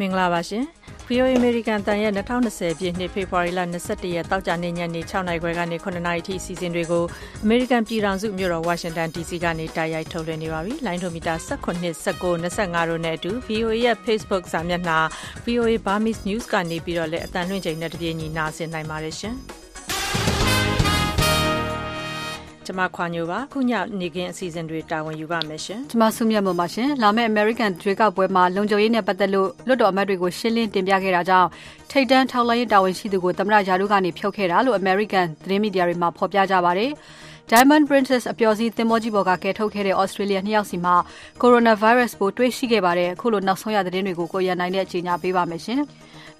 မင်္ဂလာပါရှင်။ VOA American တန်ရဲ့2020ပြည့်နှစ်ဖေဖော်ဝါရီလ22ရက်တောက်ကြနေ့ညနေ6နာရီခွဲကနေ9နာရီထိအစီအစဉ်တွေကို American ပြည်ထောင်စုမြို့တော် Washington DC ကနေတိုက်ရိုက်ထုတ်လွှင့်နေပါပြီ။လိုင်းဒိုမီတာ19 19 25တို့နဲ့အတူ VOA ရဲ့ Facebook စာမျက်နှာ VOA Burmese News ကနေပြီးတော့လည်းအတန်လွှင့်ချိန်နဲ့တပြေးညီနားဆင်နိုင်ပါတယ်ရှင်။ ကျမခွာညိုပါခုညနေခင်းအစီအစဉ်တွေတာဝန်ယူပါမယ်ရှင်ကျမဆုမြတ်မို့ပါရှင်လာမယ့် American ရွေးကောက်ပွဲမှာလုံခြုံရေးနဲ့ပတ်သက်လို့လွတ်တော်အမတ်တွေကိုရှင်းလင်းတင်ပြခဲ့တာကြောင့်ထိတ်တန်းထောက်လှမ်းရေးတာဝန်ရှိသူကိုသမ္မတယာဒူးကနေဖြုတ်ခဲ့တာလို့ American သတင်းမီဒီယာတွေမှာဖော်ပြကြပါတယ် Diamond Princess အပျော်စီးသင်္ဘောကြီးပေါ်ကကယ်ထုတ်ခဲ့တဲ့ Australia နှစ်ယောက်စီမှာ Coronavirus ပိုးတွေ့ရှိခဲ့ပါတယ်အခုလိုနောက်ဆုံးရသတင်းတွေကိုကိုရန်နိုင်နဲ့အချိန်ညာပေးပါမယ်ရှင်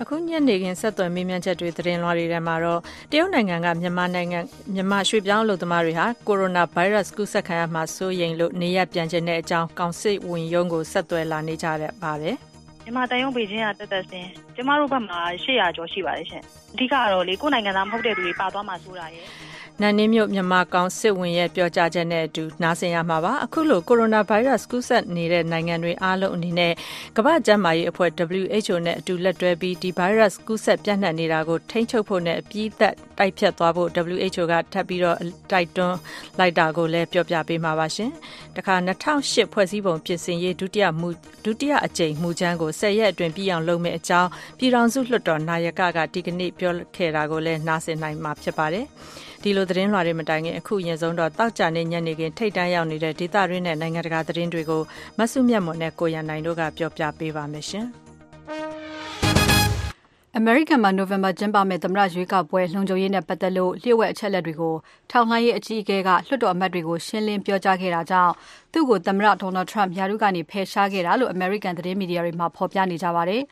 အခုညနေခင်းဆက်သွယ်မေးမြန်းချက်တွေသတင်းလွှာတွေထဲမှာတော့တရုတ်နိုင်ငံကမြန်မာနိုင်ငံမြန်မာရွှေ့ပြောင်းအလုပ်သမားတွေဟာကိုရိုနာဗိုင်းရပ်စ်ကူးစက်ခံရမှာစိုးရိမ်လို့နေရပြန်ကျင်တဲ့အကြောင်းကောင်စစ်ဝင်ရုံးကိုဆက်သွယ်လာနေကြတဲ့ပါတယ်မြန်မာတန်ယုံပေချင်းကတက်တက်စင်ကျမတို့ဘက်မှာ800ကျော်ရှိပါတယ်ရှင်အဓိကတော့လေကိုယ်နိုင်ငံသားမဟုတ်တဲ့သူတွေပါသွားမှဆိုတာရယ် နန်နင်းမြို့မြန်မာကောင်စစ်ဝင်ရဲ့ပြောကြားချက်နဲ့အတူနားဆင်ရမှာပါအခုလိုကိုရိုနာဗိုင်းရပ်စ်ကူးစက်နေတဲ့နိုင်ငံတွေအားလုံးအနေနဲ့ကမ္ဘာ့ကျန်းမာရေးအဖွဲ့ WHO နဲ့အတူလက်တွဲပြီးဒီဗိုင်းရပ်စ်ကူးစက်ပြန့်နှံ့နေတာကိုထိန်းချုပ်ဖို့နဲ့အပြည့်သက်တိုက်ဖြတ်သွားဖို့ WHO ကထပ်ပြီးတော့တိုက်တွန်းလိုက်တာကိုလည်းပြောပြပေးမှာပါရှင်။တခါ2008ဖွဲ့စည်းပုံပြင်ဆင်ရေးဒုတိယမူဒုတိယအကြိမ်မူကြမ်းကို10ရက်အတွင်းပြီးအောင်လုပ်မယ်အကြောင်းပြည်ထောင်စုလွှတ်တော်နာယကကဒီကနေ့ပြောခဲ့တာကိုလည်းနားဆင်နိုင်မှာဖြစ်ပါတယ်။ ဒီလိုသတင်းလွှာတွေမတိုင်ခင်အခုအရင်ဆုံးတော့တောက်ကြနေညနေခင်းထိတ်တန်းရောက်နေတဲ့ဒေသရင်းနဲ့နိုင်ငံတကာသတင်းတွေကိုမဆုမြတ်မွန်နဲ့ကိုရန်နိုင်တို့ကပြောပြပေးပါမယ်ရှင်။ American မှာ November ကျင်းပမယ့်သမ္မတရွေးကောက်ပွဲလုံခြုံရေးနဲ့ပတ်သက်လို့လျှို့ဝှက်အချက်လက်တွေကိုထောက်လှမ်းရေးအကြီးအကဲကလွှတ်တော်အမတ်တွေကိုရှင်းလင်းပြောကြားခဲ့တာကြောင့်သူ့ကိုသမ္မတ Donald Trump ရာထူးကနေဖယ်ရှားခဲ့တာလို့ American သတင်းမီဒီယာတွေမှာဖော်ပြနေကြပါတယ်။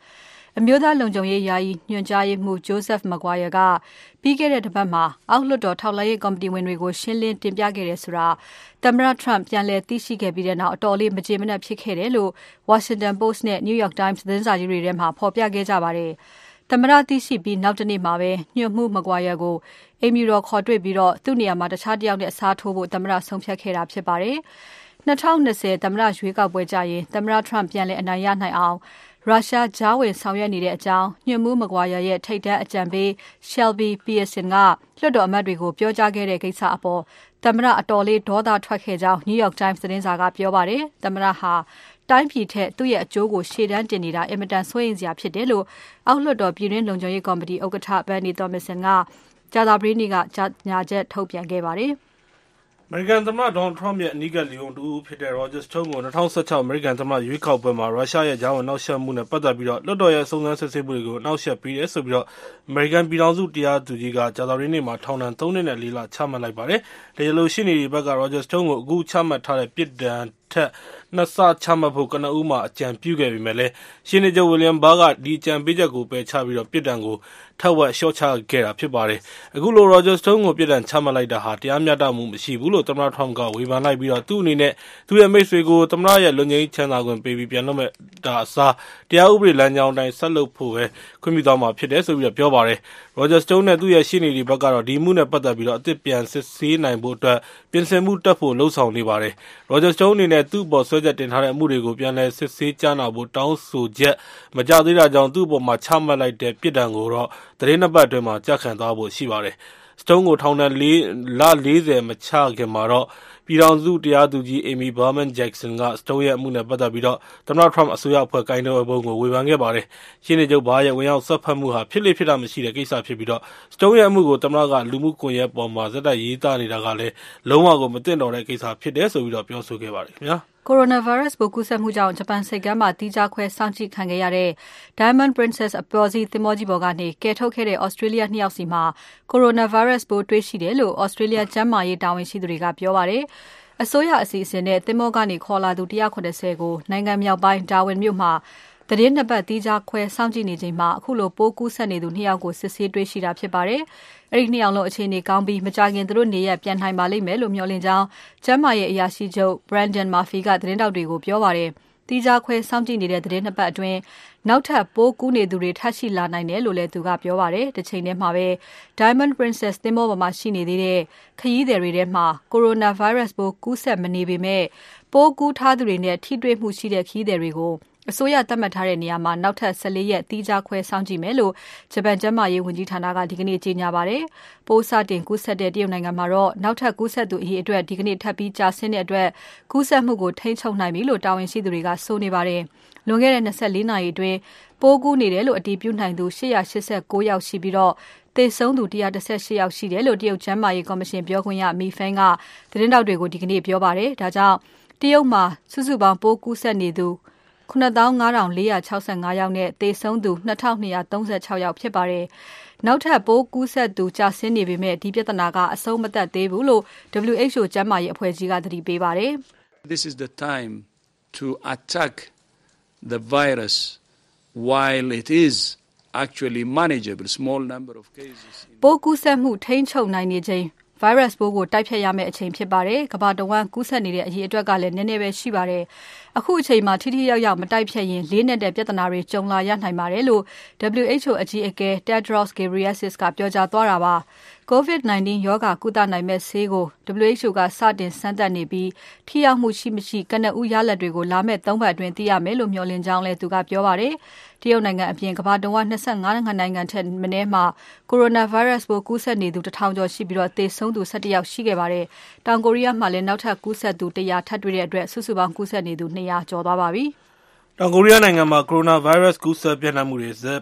အမျိုးသားလုံခြုံရေးယာယီညွှန်ကြားရေးမှူး Joseph Maguire ကပြီးခဲ့တဲ့တပတ်မှာအောက်လွှတ်တော်ထောက်လှမ်းရေးကော်မတီဝင်တွေကိုရှင်းလင်းတင်ပြခဲ့တယ်ဆိုတာသမ္မတ Trump ပြန်လည်သိရှိခဲ့ပြီးတဲ့နောက်အတော်လေးမကျေမနပ်ဖြစ်ခဲ့တယ်လို့ Washington Post နဲ့ New York Times သတင်းစာကြီးတွေထဲမှာဖော်ပြခဲ့ကြပါတယ်။သမ္မတသိရှိပြီးနောက်တနေ့မှာပဲညွှန်မှု Maguire ကိုအိမ်ဖြူတော်ခေါ်တွေ့ပြီးတော့သူ့နေရာမှာတခြားတယောက်နဲ့အစားထိုးဖို့သမ္မတဆုံးဖြတ်ခဲ့တာဖြစ်ပါတယ်။2020သမ္မတရွေးကောက်ပွဲကြရင်သမ္မတ Trump ပြန်လည်အနိုင်ရနိုင်အောင် ရုရှားကြားဝင်ဆောင်ရွက်နေတဲ့အကြောင်း ညွှန်မှုမကွာရရဲ့ ထိတ်တန်းအကြံပေး Shelby Pearson ကလွှတ်တော်အမတ်တွေကို ပြောကြားခဲ့တဲ့ကိစ္စအပေါ် သမ္မတအတော်လေးဒေါသထွက်ခဲ့ကြောင်း New York Times သတင်းစာက ပြောပါတယ်။သမ္မတဟာ တိုင်းပြည်ထက် သူ့ရဲ့အကျိုးကို ရှေ့တန်းတင်နေတာ အင်မတန်စိုးရိမ်စရာဖြစ်တယ်လို့ အောက်လွှတ်တော် ပြည်တွင်းလုံခြုံရေးကော်မတီဥက္ကဋ္ဌ Benny Thomason ကကြာသပတေးနေ့ကညာချက်ထုတ်ပြန်ခဲ့ပါတယ်။ အမေရိကန်သမ္မတ Donald Trump ရဲ့ အနီးကပ်လျုံတူဖြစ်တဲ့ Roger Stone ကို2016အမေရိကန်သမ္မတ ရွေးကောက်ပွဲမှာ ရုရှားရဲ့ ကြားဝင်နှောက်ယှက်မှုနဲ့ ပတ်သက်ပြီးတော့လွှတ်တော်ရဲ့ စုံစမ်းစစ်ဆေးမှုတွေကိုနှောက်ယှက်ပေးတယ်ဆိုပြီးတော့အမေရိကန် ပြည်ထောင်စု တရားသူကြီးက ကြာသပတေးနေ့မှာ ထောင်ဒဏ်3နှစ်နဲ့4လချမှတ်လိုက်ပါတယ်။တရားလိုရှိနေဒီဘက်က Roger Stone ကို အခုချမှတ်ထားတဲ့ ပြစ်ဒဏ် ထက်နှစ်ဆချမှတ်ဖို့ကနဦးမှာအကြံပြုခဲ့ပေမဲ့လည်းရှင်းနေချုပ် William Barr ကဒီအကြံပေးချက်ကိုပယ်ချပြီးတော့ပြစ်ဒဏ်ကိုထပ်ဝက်လျှော့ချခဲ့တာဖြစ်ပါတယ်။အခုလို Roger Stone ကိုပြစ်ဒဏ်ချမှတ်လိုက်တာဟာတရားမျှတမှုမရှိဘူးလို့သမ္မတ Trump ကဝေဖန်လိုက်ပြီးတော့သူ့အနေနဲ့သူ့ရဲ့မိတ်ဆွေကိုသမ္မတရဲ့လွတ်ငြိမ်းချမ်းသာခွင့်ပေးပြီးပြန်လွှတ်မဲ့တာအစားတရားဥပဒေလမ်းကြောင်းအတိုင်းဆက်လုပ်ဖို့ပဲခွင့်ပြုသွားမှာဖြစ်တယ်ဆိုပြီးတော့ပြောပါတယ်။ Roger Stone နဲ့ သူ့ရဲ့ ရှေ့နေတွေဘက်ကတော့ ဒီမှုနဲ့ ပတ်သက်ပြီးတော့အသစ်ပြန်စစ်ဆေးနိုင်ဖို့အတွက် ပြင်ဆင်မှုတက်ဖို့လှုံ့ဆော်နေပါတယ်။ Roger Stone အနေနဲ့ သူ့ပေါ်ဆွဲချက်တင်ထားတဲ့အမှုတွေကို ပြန်လည်စစ်ဆေးကြားနာဖို့ တောင်းဆိုချက် မကြသေးတာကြောင့် သူ့အပေါ်မှာချမှတ်လိုက်တဲ့ ပြစ်ဒဏ်ကိုတော့သတင်းနှစ်ပတ်အတွင်းမှာကြခံသွားဖို့ရှိပါတယ်။ Stone ကို ထောင်ဒဏ်လ40မချခင်မှာတော့ ပြည်ထောင်စုတရားသူကြီး Amy Berman Jackson က Stone ရဲ့ အမှုနဲ့ ပတ်သက်ပြီးတော့သမ္မတ Trump အစိုးရအဖွဲ့ ကိုင်တွယ်ပုံကို ဝေဖန်ခဲ့ပါတယ်။ရှင်းနေချုပ်ဘာရဲ့ ဝင်ရောက်ဆွတ်ဖက်မှုဟာ ဖြစ်လေဖြစ်တာမရှိတဲ့ ကိစ္စဖြစ်ပြီးတော့ Stone ရဲ့ အမှုကို သမ္မတက လူမှုကွန်ရက်ပေါ်မှာဇက်တိုက်ရေးသားနေတာကလည်း လုံးဝကို မသင့်တော်တဲ့ကိစ္စဖြစ်တယ်ဆိုပြီးတော့ပြောဆိုခဲ့ပါတယ်ခင်ဗျာ။ Coronavirus ပိုးကူးစက်မှုကြောင့် ဂျပန်ဆိပ်ကမ်းမှာ သီးခြားခွဲစောင့်ကြည့်ခံခဲ့ရတဲ့ Diamond Princess အပျော်စီးသင်္ဘောကြီးပေါ်ကနေ ကယ်ထုတ်ခဲ့တဲ့ Australia နှစ်ယောက်စီမှာ Coronavirus ပိုးတွေ့ရှိတယ်လို့ Australia ကျန်းမာရေးတာဝန်ရှိသူတွေက ပြောပါတယ်။အစိုးရအစီအစဉ်နဲ့ သင်္ဘောကနေ ခေါ်လာသူ170ကို နိုင်ငံမြောက်ပိုင်း Darwin မြို့မှာသတင်းနှစ်ပတ် သီးခြားခွဲစောင့်ကြည့်နေချိန်မှာအခုလို ပိုးကူးစက်နေသူနှစ်ယောက်ကို စစ်ဆေးတွေ့ရှိတာဖြစ်ပါတယ်။ အဲဒီနှစ်ယောက်လုံးအခြေအနေကောင်းပြီးမကြခင်သူတို့နေရပြန်နိုင်ပါလိမ့်မယ်လို့မျှော်လင့်ကြောင်းကျန်းမာရေးအရာရှိချုပ် Brandon Murphy ကသတင်းတောက်တွေကိုပြောပါတယ်။တီးခြားခွဲစောင့်ကြည့်နေတဲ့သတင်းနှစ်ပတ်အတွင်းနောက်ထပ်ပိုးကူးနေသူတွေထပ်ရှိလာနိုင်တယ်လို့လည်းသူကပြောပါတယ်။တစ်ချိန်တည်းမှာပဲ Diamond Princess သင်္ဘောပေါ်မှာရှိနေသေးတဲ့ခရီးသည်တွေထဲမှာ Coronavirus ပိုးကူးစက်မနေပေမဲ့ပိုးကူးထားသူတွေနဲ့ထိတွေ့မှုရှိတဲ့ခရီးသည်တွေကို အစိုးရသတ်မှတ်ထားတဲ့နေရာမှာနောက်ထပ်14ရက်သီးခြားခွဲစောင့်ကြည့်မယ်လို့ဂျပန်ကျန်းမာရေးဝန်ကြီးဌာနကဒီကနေ့ကြေညာပါတယ်။ပိုးစတင်ကူးစက်တဲ့တရုတ်နိုင်ငံမှာတော့နောက်ထပ်ကူးစက်သူအရေအတွက်ဒီကနေ့ထပ်ပြီးကျဆင်းတဲ့အတွက်ကူးစက်မှုကိုထိန်းချုပ်နိုင်ပြီလို့တာဝန်ရှိသူတွေကဆိုနေပါတယ်။လွန်ခဲ့တဲ့24နာရီအတွင်းပိုးကူးနေတယ်လို့အတည်ပြုနိုင်သူ889ယောက်ရှိပြီးတော့သေဆုံးသူ118ယောက်ရှိတယ်လို့တရုတ်ကျန်းမာရေးကော်မရှင်ပြောခွင့်ရမီဖန်ကသတင်းတောက်တွေကိုဒီကနေ့ပြောပါတယ်။ဒါကြောင့်တရုတ်မှာစုစုပေါင်းပိုးကူးစက်နေသူ 95,465 ယောက်နဲ့သေဆုံးသူ 2,236 ယောက်ဖြစ်ပါတယ်။နောက်ထပ်ပိုးကူးစက်သူ ကျဆင်းနေပေမဲ့ ဒီပြဿနာက အဆုံးမသတ်သေးဘူးလို့ WHO ကျန်းမာရေးအဖွဲ့ကြီးက သတိပေးပါတယ်။ This is the time to attack the virus while it is actually manageable small number of cases ပိုးကူးစက်မှု ထိန်းချုပ်နိုင်နေချိန် virus ပိုးကို တိုက်ဖျက်ရမယ့်အချိန်ဖြစ်ပါတယ်။ကမ္ဘာတဝန်း ကူးစက်နေတဲ့အရေးအတွက်ကလည်း နည်းနည်းပဲရှိပါတယ်။အခုအချိန်မှာ ထိထိရောက်ရောက် မတိုက်ဖျက်ရင် လေးနဲ့တဲ့ပြဿနာတွေ ကြုံလာရနိုင်ပါတယ်လို့ WHO အကြီးအကဲ Tedros Ghebreyesus ကပြောကြားသွားတာပါ။ COVID-19 ရောဂါကုသနိုင်မယ့်ဆေးကို WHO ကစတင်စမ်းသပ်နေပြီး ထိရောက်မှုရှိမရှိ ကနဦးရလဒ်တွေကို လာမယ့် ၃ ပတ်အတွင်း သိရမယ်လို့ မျှော်လင့်ကြောင်းလည်း သူကပြောပါတယ်။တရုတ်နိုင်ငံအပြင် ကမ္ဘာတဝန်း25နိုင်ငံထက်မနည်းမှာ coronavirus ပိုးကူးစက်နေသူ1000ကျော်ရှိပြီး သေဆုံးသူ17ယောက်ရှိခဲ့ပါတယ်။တောင်ကိုရီးယားမှာလည်း နောက်ထပ်ကူးစက်သူ100ထပ်တွေ့တဲ့အတွက် စုစုပေါင်း ကူးစက်နေသူ200ကျော်သွားပါပြီ။ တောင်ကိုရီးယားနိုင်ငံမှာ ကိုရိုနာဗိုင်းရပ်စ် ကူးစက်ပျံ့နှံ့မှုတွေ ဆက်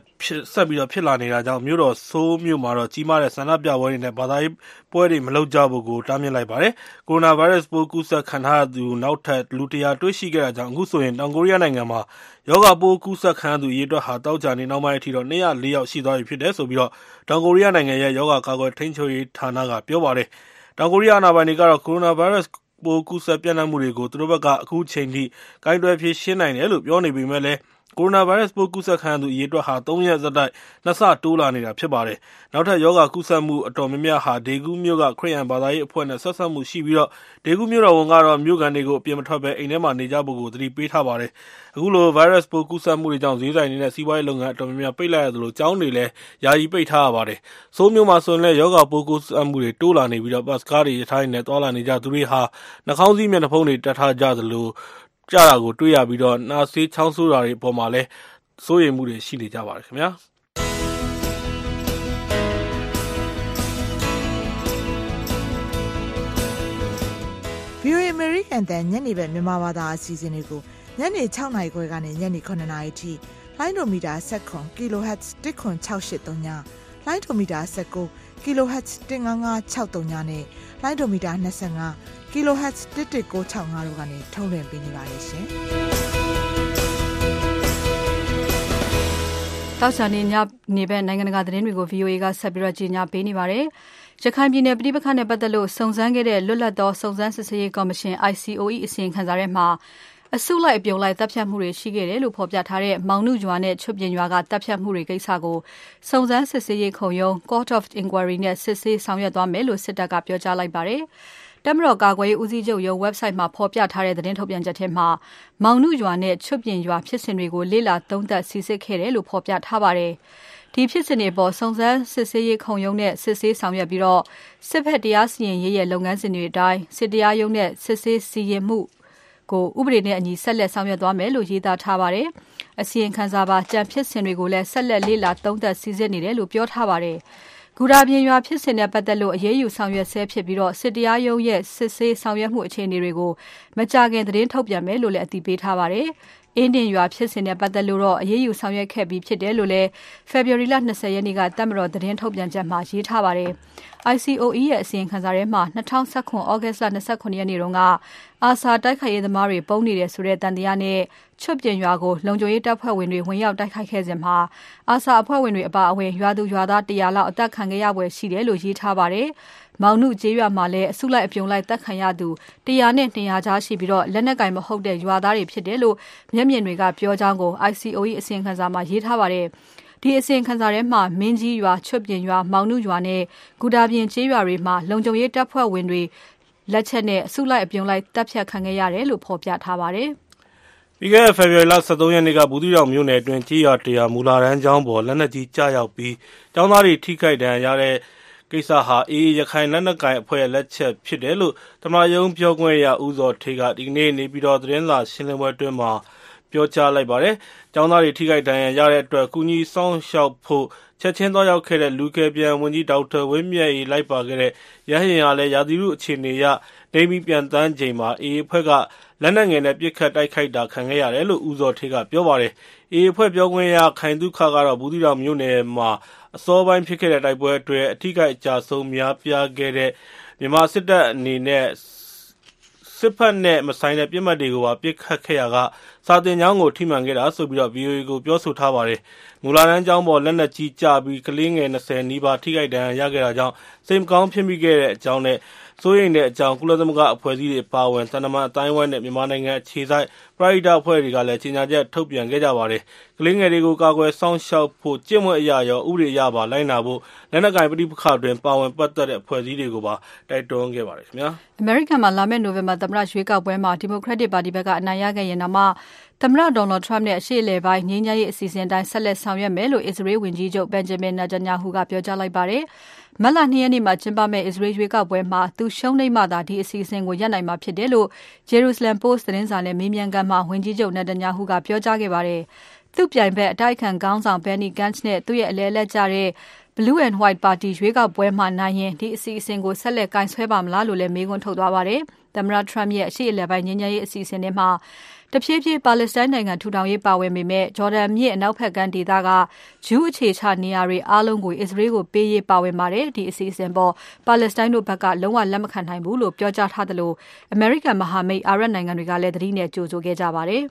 ပြီးဖြစ်လာနေတာကြောင့် မြို့တော် ဆိုးလ်မြို့မှာကြီးမားတဲ့ ဆန္ဒပြပွဲတွေနဲ့ ဘာသာရေးပွဲတွေ မလုပ်ကြဖို့ တားမြစ်လိုက်ပါတယ်။ကိုရိုနာဗိုင်းရပ်စ်ပိုး ကူးစက်ခံထားရသူ နောက်ထပ် လူ ၁၀၀ တွေ့ရှိခဲ့တာကြောင့် အခုဆိုရင် တောင်ကိုရီးယားနိုင်ငံမှာ ရောဂါပိုးကူးစက်ခံရသူ အရေအတွက်ဟာ သောကြာနေ့နှောင်းပိုင်းအထိ ၂၀၄ ယောက်ရှိသွားပြီဖြစ်တယ်လို့ တောင်ကိုရီးယားနိုင်ငံရဲ့ ရောဂါကာကွယ်ထိန်းချုပ်ရေးဌာနက ပြောပါတယ်။တောင်ကိုရီးယား အာဏာပိုင်တွေကတော့ ကိုရိုနာဗိုင်းရပ်စ် ပိုးကူးစက်ပျံ့နှံ့မှုတွေကို သူတို့ဘက်က အခုချိန်ထိ ကိုင်တွယ်ဖြေရှင်းနိုင်တယ်လို့ ပြောနေပေမယ့်လည်း ကိုရိုနာဗိုင်းရပ်စ်ပိုး ကူးစက်ခံရသူ အရေအတွက်ဟာ ၃ ရက်ဆက်တိုက် ၂ ဆ တိုးလာနေတာ ဖြစ်ပါတယ်။နောက်ထပ် ရောဂါကူးစက်မှု အတော်များများဟာ ဒေဂူးမြို့က ခရစ်ယာန်ဘာသာရေးအဖွဲ့နဲ့ ဆက်စပ်မှုရှိပြီး ဒေဂူးမြို့တော်ဝန်ကတော့ မြို့ခံတွေကို အပြင်မထွက်ဘဲ အိမ်ထဲမှာနေကြဖို့ သတိပေးထားပါတယ်။အခုလို ဗိုင်းရပ်စ်ပိုး ကူးစက်မှုတွေကြောင့် ဈေးဆိုင်တွေနဲ့ စီးပွားရေးလုပ်ငန်း အတော်များများ ပိတ်လိုက်ရသလို ကျောင်းတွေလည်း ယာယီပိတ်ထားရပါတယ်။ဆိုးလ်မြို့မှာဆိုရင်လည်း ရောဂါပိုးကူးစက်မှုတွေ တိုးလာနေပြီး ဘတ်စ်ကားတွေ၊ရထားတွေနဲ့ သွားလာနေကြသူတွေဟာ နှာခေါင်းစည်း၊မျက်နှာဖုံးတွေ တပ်ထားကြ တာကိုတွေ့ရပြီးနှာစေး၊ချောင်းဆိုးတာတွေအပေါ်မှာလည်းစိုးရိမ်မှုတွေရှိနေကြပါတယ်ခင်ဗျာ။ VOA American တန်ညနေဘက်မြန်မာဘာသာအစီအစဉ်တွေကိုညနေ6နာရီခွဲကနေညနေ9နာရီထိလိုင်းဒိုမီတာ7 kHz 10683ညလိုင်းဒိုမီတာ19 kHz 15563နဲ့လိုင်းဒိုမီတာ25 kHz 11965တို့ကနေထုတ်လွှင့်ပေးနေပါတယ်ရှင်။တောက်ချာနေညနေဘက်နိုင်ငံတကာသတင်းတွေကို VOA ကဆက်ပြီးတော့ကြီးညာပေးနေပါတယ်။ရခိုင်ပြည်နယ်ပြည်ပခတ်နဲ့ပတ်သက်လို့စုံစမ်းခဲ့တဲ့လွတ်လပ်သောစုံစမ်းစစ်ဆေးရေးကော်မရှင် ICOE အစီရင်ခံစာထဲမှာ အစုလိုက်အပြုံလိုက်တပ်ဖြတ်မှုတွေရှိခဲ့တယ်လို့ဖော်ပြထားတဲ့မောင်နုရွာနဲ့ချွတ်ပြင်ရွာကတပ်ဖြတ်မှုတွေကိစ္စကိုစုံစမ်းစစ်ဆေးရေးခုံရုံး Court of Inquiry နဲ့စစ်ဆေးဆောင်ရွက်သွားမယ်လို့စစ်တပ်ကပြောကြားလိုက်ပါတယ်။တပ်မတော်ကာကွယ်ရေးဦးစီးချုပ်ရုံး website မှာဖော်ပြထားတဲ့သတင်းထုတ်ပြန်ချက်ထဲမှာမောင်နုရွာနဲ့ချွတ်ပြင်ရွာဖြစ်စဉ်တွေကိုလေ့လာသုံးသပ်စီစစ်ခဲ့တယ်လို့ဖော်ပြထားပါတယ်။ဒီဖြစ်စဉ်တွေပေါ်စုံစမ်းစစ်ဆေးရေးခုံရုံးနဲ့စစ်ဆေးဆောင်ရွက်ပြီးတော့စစ်ဖက်တရားစီရင်ရေးရဲ့လုပ်ငန်းစဉ်တွေအတိုင်းစစ်တရားရုံးနဲ့စစ်ဆေးစီရင်မှု ကိုဥပဒေနဲ့အညီဆက်လက်ဆောင်ရွက်သွားမယ်လို့ရေးသားထားပါတယ်။အစီရင်ခံစာပါကြံဖြစ်စဉ်တွေကိုလည်းဆက်လက်လေ့လာသုံးသပ်စီစစ်နေတယ်လို့ပြောထားပါတယ်။ဂူရာပြင်ရွာဖြစ်စဉ်နဲ့ပတ်သက်လို့အရေးယူဆောင်ရွက်ဆဲဖြစ်ပြီးတော့စစ်တရားရုံးရဲ့စစ်ဆေးဆောင်ရွက်မှုအခြေအနေတွေကိုမကြခင်သတင်းထုတ်ပြန်မယ်လို့လည်းအသိပေးထားပါတယ်။အင်းတင်ရွာဖြစ်စဉ်နဲ့ပတ်သက်လို့တော့အရေးယူဆောင်ရွက်ခဲ့ပြီးဖြစ်တယ်လို့လည်း February လ20ရက်နေ့ကတပ်မတော်သတင်းထုတ်ပြန်ချက်မှာရေးထားပါတယ်။ ICOE ရဲ့အစီရင်ခံစာထဲမှာ2019 August လ29ရက်နေ့တုန်းကအာဆာတိုက်ခိုက်ရေးသမားတွေပုံနေတယ်ဆိုတဲ့တန်တရားနဲ့ချွတ်ပြင်ရွာကိုလုံခြုံရေးတပ်ဖွဲ့ဝင်တွေဝင်ရောက်တိုက်ခိုက်ခဲ့စဉ်မှာအာဆာအဖွဲ့ဝင်တွေအပါအဝင်ရွာသူရွာသား100လောက်အသက်ခံခဲ့ရပွဲရှိတယ်လို့ရေးထားပါတယ်။မောင်နုကျေးရွာမှာလည်းအစုလိုက်အပြုံလိုက်တပ်ခံရသူ100နဲ့200ကြားရှိပြီးတော့လက်နက်ကင်မဟုတ်တဲ့ရွာသားတွေဖြစ်တယ်လို့မျက်မြင်တွေကပြောကြောင်းကို ICOE အစီရင်ခံစာမှာရေးထားပါတယ်။ ဒီအစီရင်ခံစာထဲမှာမင်းကြီးရွာချွတ်ပြင်ရွာမောင်နုရွာနဲ့ဂူတာပြင်ကျေးရွာတွေမှာလုံခြုံရေးတပ်ဖွဲ့ဝင်တွေလက်ချက်နဲ့အစုလိုက်အပြုံလိုက်တပ်ဖြတ်ခံခဲ့ရတယ်လို့ဖော်ပြထားပါတယ်။ပြီးခဲ့တဲ့ဖေဖော်ဝါရီလ23ရက်နေ့ကဘူးသီးတောင်မြို့နယ်အတွင်းကြေးရွာတရာမူလာရန်ကျောင်းပေါ်လက်နက်ကြီးကြားရောက်ပြီးကျောင်းသားတွေထိခိုက်ဒဏ်ရာရတဲ့ကိစ္စဟာအေးရခိုင်လက်နက်ကိုင်အဖွဲ့ရဲ့လက်ချက်ဖြစ်တယ်လို့တမယုံပြောခွင့်ရဦးစောထေကဒီကနေ့နေပြီးတော့သတင်းစာရှင်းလင်းပွဲအတွင်းမှာ ပြောကြားလိုက်ပါတယ်။ကျောင်းသားတွေထိခိုက်ဒဏ်ရာရတဲ့အတွက်ကူညီစောင့်ရှောက်ဖို့ချက်ချင်းသွားရောက်ခဲ့တဲ့လူကယ်ပြန်ဝန်ကြီးဒေါက်တာဝင်းမြတ်အေးလိုက်ပါခဲ့တဲ့ရဟင်ဟာလည်းရာသီဥတုအခြေအနေအရနေမီပြန်တန်းချိန်မှာအေးအဖွဲ့ကလက်နက်ငယ်နဲ့ပစ်ခတ်တိုက်ခိုက်တာခံခဲ့ရတယ်လို့ဦးဇော်ထေးကပြောပါတယ်။အေးအဖွဲ့ပြောခွင့်ရခိုင်ဒုခကတော့ဘူးသီးတောင်မြို့နယ်မှာအစောပိုင်းဖြစ်ခဲ့တဲ့တိုက်ပွဲအတွင်းအထိခိုက်အကြဆုံးများပြားခဲ့တဲ့မြန်မာစစ်တပ်အနေနဲ့ စစ်ဖက်နဲ့မဆိုင်တဲ့ပြစ်မှတ်တွေကိုပါပစ်ခတ်ခဲ့ရာက စာတင်ကျောင်းကို ထိမှန်ခဲ့တာဆိုပြီးတော့ VOA ကို ပြောဆိုထားပါတယ်။မူလာတန်းကျောင်းပေါ် လက်နက်ကြီးကျပြီး ကလေးငယ်20နီးပါး ထိခိုက်ဒဏ်ရာရခဲ့တာကြောင့် စိတ်မကောင်းဖြစ်မိခဲ့တဲ့အကြောင်းနဲ့ စိုးရိမ်တဲ့အကြောင်း ကုလသမဂ္ဂအဖွဲ့အစည်းတွေပါဝင်တန်တမန်အတိုင်းဝိုင်းနဲ့ မြန်မာနိုင်ငံအခြေစိုက် ပရိဒအဖွဲ့တွေကလည်း ကြေညာချက်ထုတ်ပြန်ခဲ့ကြပါတယ်။ကလေးငယ်တွေကို ကာကွယ်စောင့်ရှောက်ဖို့ကြင့်မွေအရာရော ဥပဒေအရပါ လိုက်နာဖို့ လက်နက်ကင်ပဋိပက္ခတွင်ပါဝင်ပတ်သက်တဲ့ အဖွဲ့အစည်းတွေကိုပါ တိုက်တွန်းခဲ့ပါတယ်ခင်ဗျာ။ American မှာ လာမယ့် November သမ္မတရွေးကောက်ပွဲမှာ Democratic Party ဘက်က အနိုင်ရခဲ့ရင်တော့မှသမ္မတ Donald Trump နဲ့ အရှေ့အလယ်ပိုင်း ငြိမ်းချမ်းရေးအစီအစဉ်အတိုင်း ဆက်လက်ဆောင်ရွက်မယ်လို့ Israel ဝန်ကြီးချုပ် Benjamin Netanyahu ကပြောကြားလိုက်ပါတယ်။ မတ်လ2ရက်နေ့မှာ ကျင်းပမယ့် Israel ရွေးကောက်ပွဲမှာ သူရှုံးနိမ့်မှသာ ဒီအစီအစဉ်ကို ရပ်နိုင်မှာဖြစ်တယ်လို့ Jerusalem Post သတင်းစာနဲ့ မေးမြန်းခန်းမှာ ဝန်ကြီးချုပ် Netanyahu ကပြောကြားခဲ့ပါတယ်။သူ့ပြိုင်ဘက် အတိုက်အခံခေါင်းဆောင် Benny Gantz နဲ့ သူ့ရဲ့အလဲလက်ကျတဲ့ Blue and White ပါတီ ရွေးကောက်ပွဲမှာနိုင်ရင် ဒီအစီအစဉ်ကို ဆက်လက်ကင်ဆယ်ပါမလားလို့လည်း မေးခွန်းထုတ်သွားပါတယ်။သမ္မတ Trump ရဲ့ အရှေ့အလယ်ပိုင်း ငြိမ်းချမ်းရေးအစီအစဉ်တွေမှာ တဖြည်းဖြည်းပါလက်စတိုင်းနိုင်ငံထူထောင်ရေးပါဝင်ပေမဲ့ဂျော်ဒန်မြစ်အနောက်ဘက်ကမ်းဒေသကဂျူးအခြေချနေရာတွေအားလုံးကိုအစ္စရေးကိုပေးရေးပါဝင်ပါတယ်ဒီအစီအစဉ်ပေါ်ပါလက်စတိုင်းတို့ဘက်ကလုံးဝလက်မခံနိုင်ဘူးလို့ပြောကြားထားသလိုအမေရိကန်မဟာမိတ်အာရပ်နိုင်ငံတွေကလည်းသတိနဲ့ကြိုဆိုခဲ့ကြပါတယ်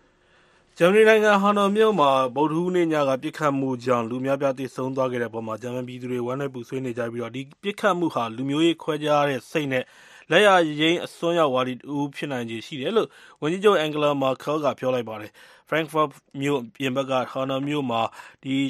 ဂျာမနီနိုင်ငံဟန်နိုမြို့မှာဗုဒ္ဓဟူးနေ့ညကပစ်ခတ်မှုကြောင့်လူများပြားသေဆုံးသွားခဲ့တဲ့ပေါ်မှာဂျာမန်ပြည်သူတွေဝမ်းနည်းပူဆွေးနေကြပြီးတော့ဒီပစ်ခတ်မှုဟာလူမျိုးရေးခွဲခြားတဲ့စိတ်နဲ့ လက်ယာယိမ်းအစွန်းရောက်ဝါဒီတဦးဖြစ်နိုင်ခြေရှိတယ်လို့ဝန်ကြီးချုပ် Angela Merkel ကပြောလိုက်ပါတယ်။ Frankfurt မြို့ပြင်ဘက်က Hanau မြို့မှာ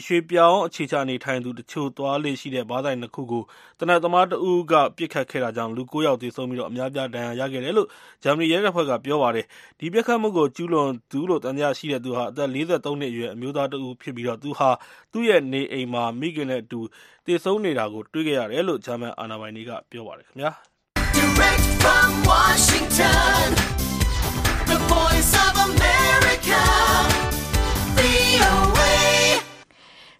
ရွှေ့ပြောင်းအခြေချနေထိုင်သူတချို့သွားလေ့ရှိတဲ့ဘားဆိုင်နှစ်ခုကိုသေနတ်သမားတဦးကပစ်ခတ်ခဲ့တာကြောင့်လူ၉ယောက်သေဆုံးပြီးအများအပြားဒဏ်ရာရခဲ့တယ်လို့ဂျာမနီရဲတပ်ဖွဲ့ကပြောပါတယ်။ဒီပစ်ခတ်မှုကိုကျူးလွန်သူလို့သံသယရှိတဲ့သူဟာအသက်၄၃နှစ်အရွယ်အမျိုးသားတဦးဖြစ်ပြီးသူဟာသူ့ရဲ့နေအိမ်မှာမိခင်နဲ့အတူသေဆုံးနေတာကိုတွေ့ခဲ့ရတယ်လို့ဂျာမန်အာဏာပိုင်တွေကပြောပါတယ်ခင်ဗျာ။ Direct from Washington, the voice of America, VOA.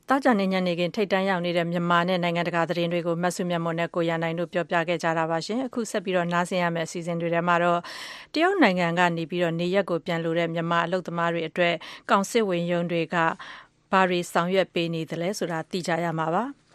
တောကြနေညနေခင်းထိတ်တန်းရောက်နေတဲ့မြန်မာနဲ့နိုင်ငံတကာသတင်းတွေကိုမဆုမြတ်မွန်နဲ့ကိုရနိုင်တို့ပြောပြခဲ့ကြတာပါရှင်အခုဆက်ပြီးတော့နားဆင်ရမယ့်အစီအစဉ်တွေထဲမှာတော့တရုတ်နိုင်ငံကနေပြီးတော့နေရက်ကိုပြန်လို့တဲ့မြန်မာအလုပ်သမားတွေအတွက်ကောင်စစ်ဝင်ရုံးတွေကဘာတွေဆောင်ရွက်ပေးနေသလဲဆိုတာသိကြရမှာပါတ